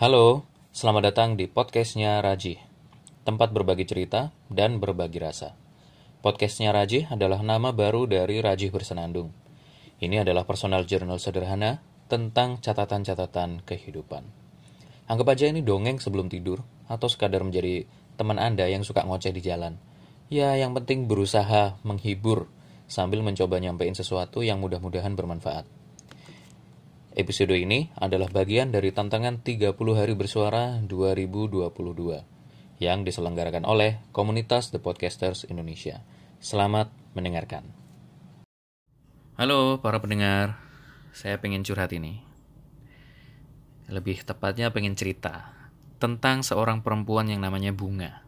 Halo, selamat datang di podcastnya Raji, tempat berbagi cerita dan berbagi rasa. Podcastnya Raji adalah nama baru dari Raji Bersenandung. Ini adalah personal journal sederhana tentang catatan-catatan kehidupan. Anggap aja ini dongeng sebelum tidur, atau sekadar menjadi teman Anda yang suka ngoceh di jalan. Ya, yang penting berusaha menghibur sambil mencoba nyampein sesuatu yang mudah-mudahan bermanfaat. Episode ini adalah bagian dari tantangan 30 hari bersuara 2022 yang diselenggarakan oleh komunitas The Podcasters Indonesia. Selamat mendengarkan. Halo para pendengar, saya pengen curhat ini. Lebih tepatnya pengen cerita tentang seorang perempuan yang namanya Bunga.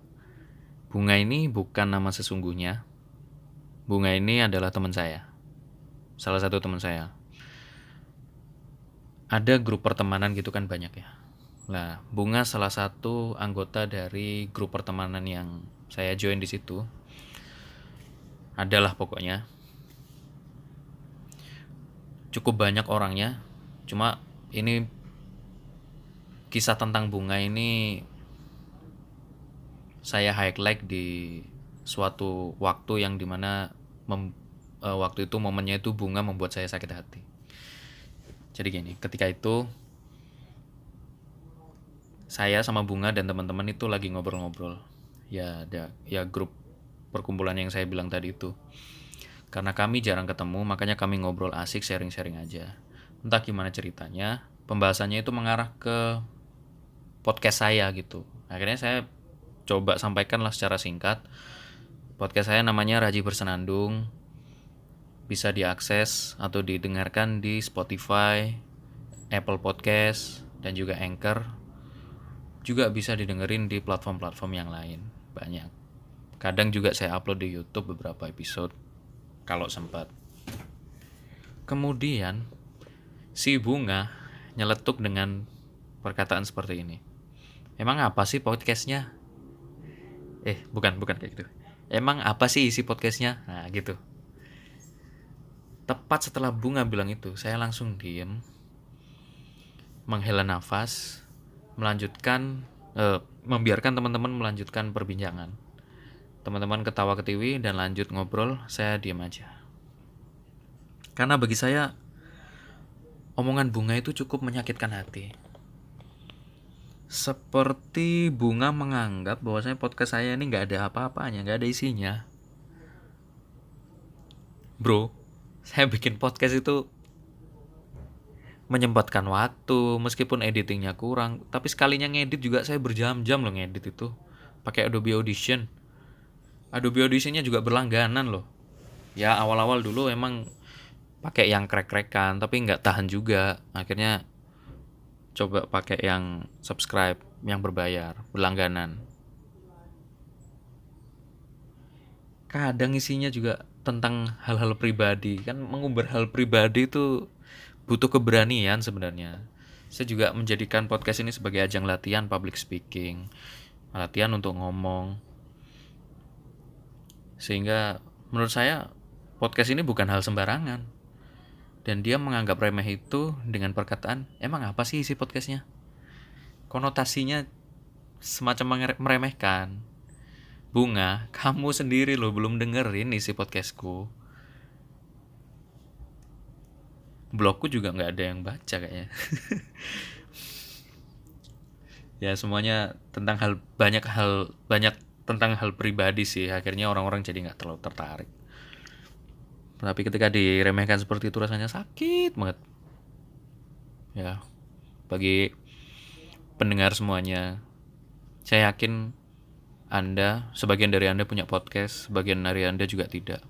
Bunga ini bukan nama sesungguhnya. Bunga ini adalah teman saya. Salah satu teman saya ada grup pertemanan gitu kan banyak ya. Nah, Bunga salah satu anggota dari grup pertemanan yang saya join di situ. Adalah pokoknya. Cukup banyak orangnya. Cuma ini kisah tentang Bunga ini saya highlight di suatu waktu yang di mana mem, uh, waktu itu momennya itu Bunga membuat saya sakit hati jadi gini ketika itu saya sama bunga dan teman-teman itu lagi ngobrol-ngobrol. Ya ada ya grup perkumpulan yang saya bilang tadi itu. Karena kami jarang ketemu makanya kami ngobrol asik sharing-sharing aja. Entah gimana ceritanya pembahasannya itu mengarah ke podcast saya gitu. Akhirnya saya coba sampaikan lah secara singkat. Podcast saya namanya Raji Bersenandung bisa diakses atau didengarkan di Spotify, Apple Podcast, dan juga Anchor. Juga bisa didengerin di platform-platform yang lain, banyak. Kadang juga saya upload di YouTube beberapa episode kalau sempat. Kemudian si Bunga nyeletuk dengan perkataan seperti ini. Emang apa sih podcastnya? Eh, bukan, bukan kayak gitu. Emang apa sih isi podcastnya? Nah, gitu tepat setelah bunga bilang itu saya langsung diem menghela nafas melanjutkan eh, membiarkan teman-teman melanjutkan perbincangan. Teman-teman ketawa ketiwi dan lanjut ngobrol saya diem aja. Karena bagi saya omongan bunga itu cukup menyakitkan hati. Seperti bunga menganggap bahwasanya podcast saya ini nggak ada apa-apanya nggak ada isinya. Bro saya bikin podcast itu menyempatkan waktu meskipun editingnya kurang. Tapi sekalinya ngedit juga saya berjam-jam loh ngedit itu. Pakai Adobe Audition. Adobe Auditionnya juga berlangganan loh. Ya awal-awal dulu emang pakai yang krek-krekan tapi nggak tahan juga. Akhirnya coba pakai yang subscribe yang berbayar berlangganan. Kadang isinya juga tentang hal-hal pribadi. Kan mengumbar hal pribadi itu butuh keberanian sebenarnya. Saya juga menjadikan podcast ini sebagai ajang latihan public speaking latihan untuk ngomong. Sehingga menurut saya podcast ini bukan hal sembarangan. Dan dia menganggap remeh itu dengan perkataan emang apa sih isi podcastnya? Konotasinya semacam meremehkan Bunga, kamu sendiri loh belum dengerin isi podcastku. Blogku juga nggak ada yang baca kayaknya. ya semuanya tentang hal banyak hal banyak tentang hal pribadi sih. Akhirnya orang-orang jadi nggak terlalu tertarik. Tapi ketika diremehkan seperti itu rasanya sakit banget. Ya, bagi pendengar semuanya, saya yakin anda, sebagian dari Anda punya podcast, sebagian dari Anda juga tidak.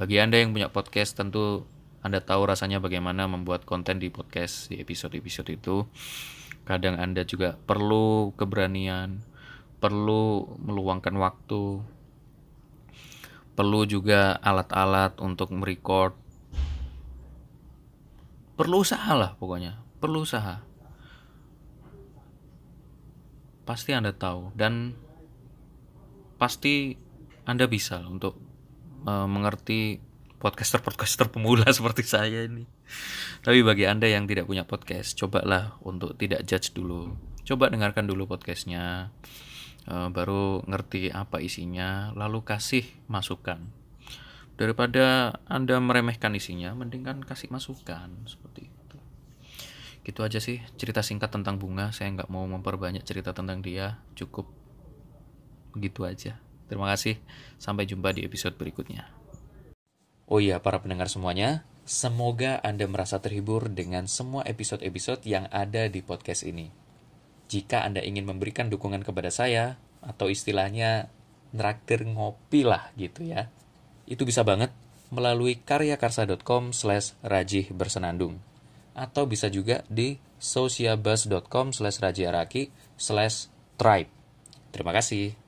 Bagi Anda yang punya podcast, tentu Anda tahu rasanya bagaimana membuat konten di podcast di episode-episode itu. Kadang Anda juga perlu keberanian, perlu meluangkan waktu, perlu juga alat-alat untuk merecord. Perlu usaha lah pokoknya, perlu usaha. Pasti Anda tahu dan pasti Anda bisa untuk uh, mengerti podcaster-podcaster pemula seperti saya ini. Tapi bagi Anda yang tidak punya podcast, cobalah untuk tidak judge dulu. coba dengarkan dulu podcastnya uh, baru ngerti apa isinya lalu kasih masukan. Daripada anda meremehkan isinya mending kan kasih masukan seperti itu. Gitu aja sih cerita singkat tentang bunga. Saya nggak mau memperbanyak cerita tentang dia. Cukup begitu aja terima kasih sampai jumpa di episode berikutnya oh iya para pendengar semuanya semoga anda merasa terhibur dengan semua episode-episode yang ada di podcast ini jika anda ingin memberikan dukungan kepada saya atau istilahnya neraktir ngopi lah gitu ya itu bisa banget melalui karyakarsa.com slash rajih bersenandung. Atau bisa juga di sociabus.com slash rajiaraki slash tribe. Terima kasih.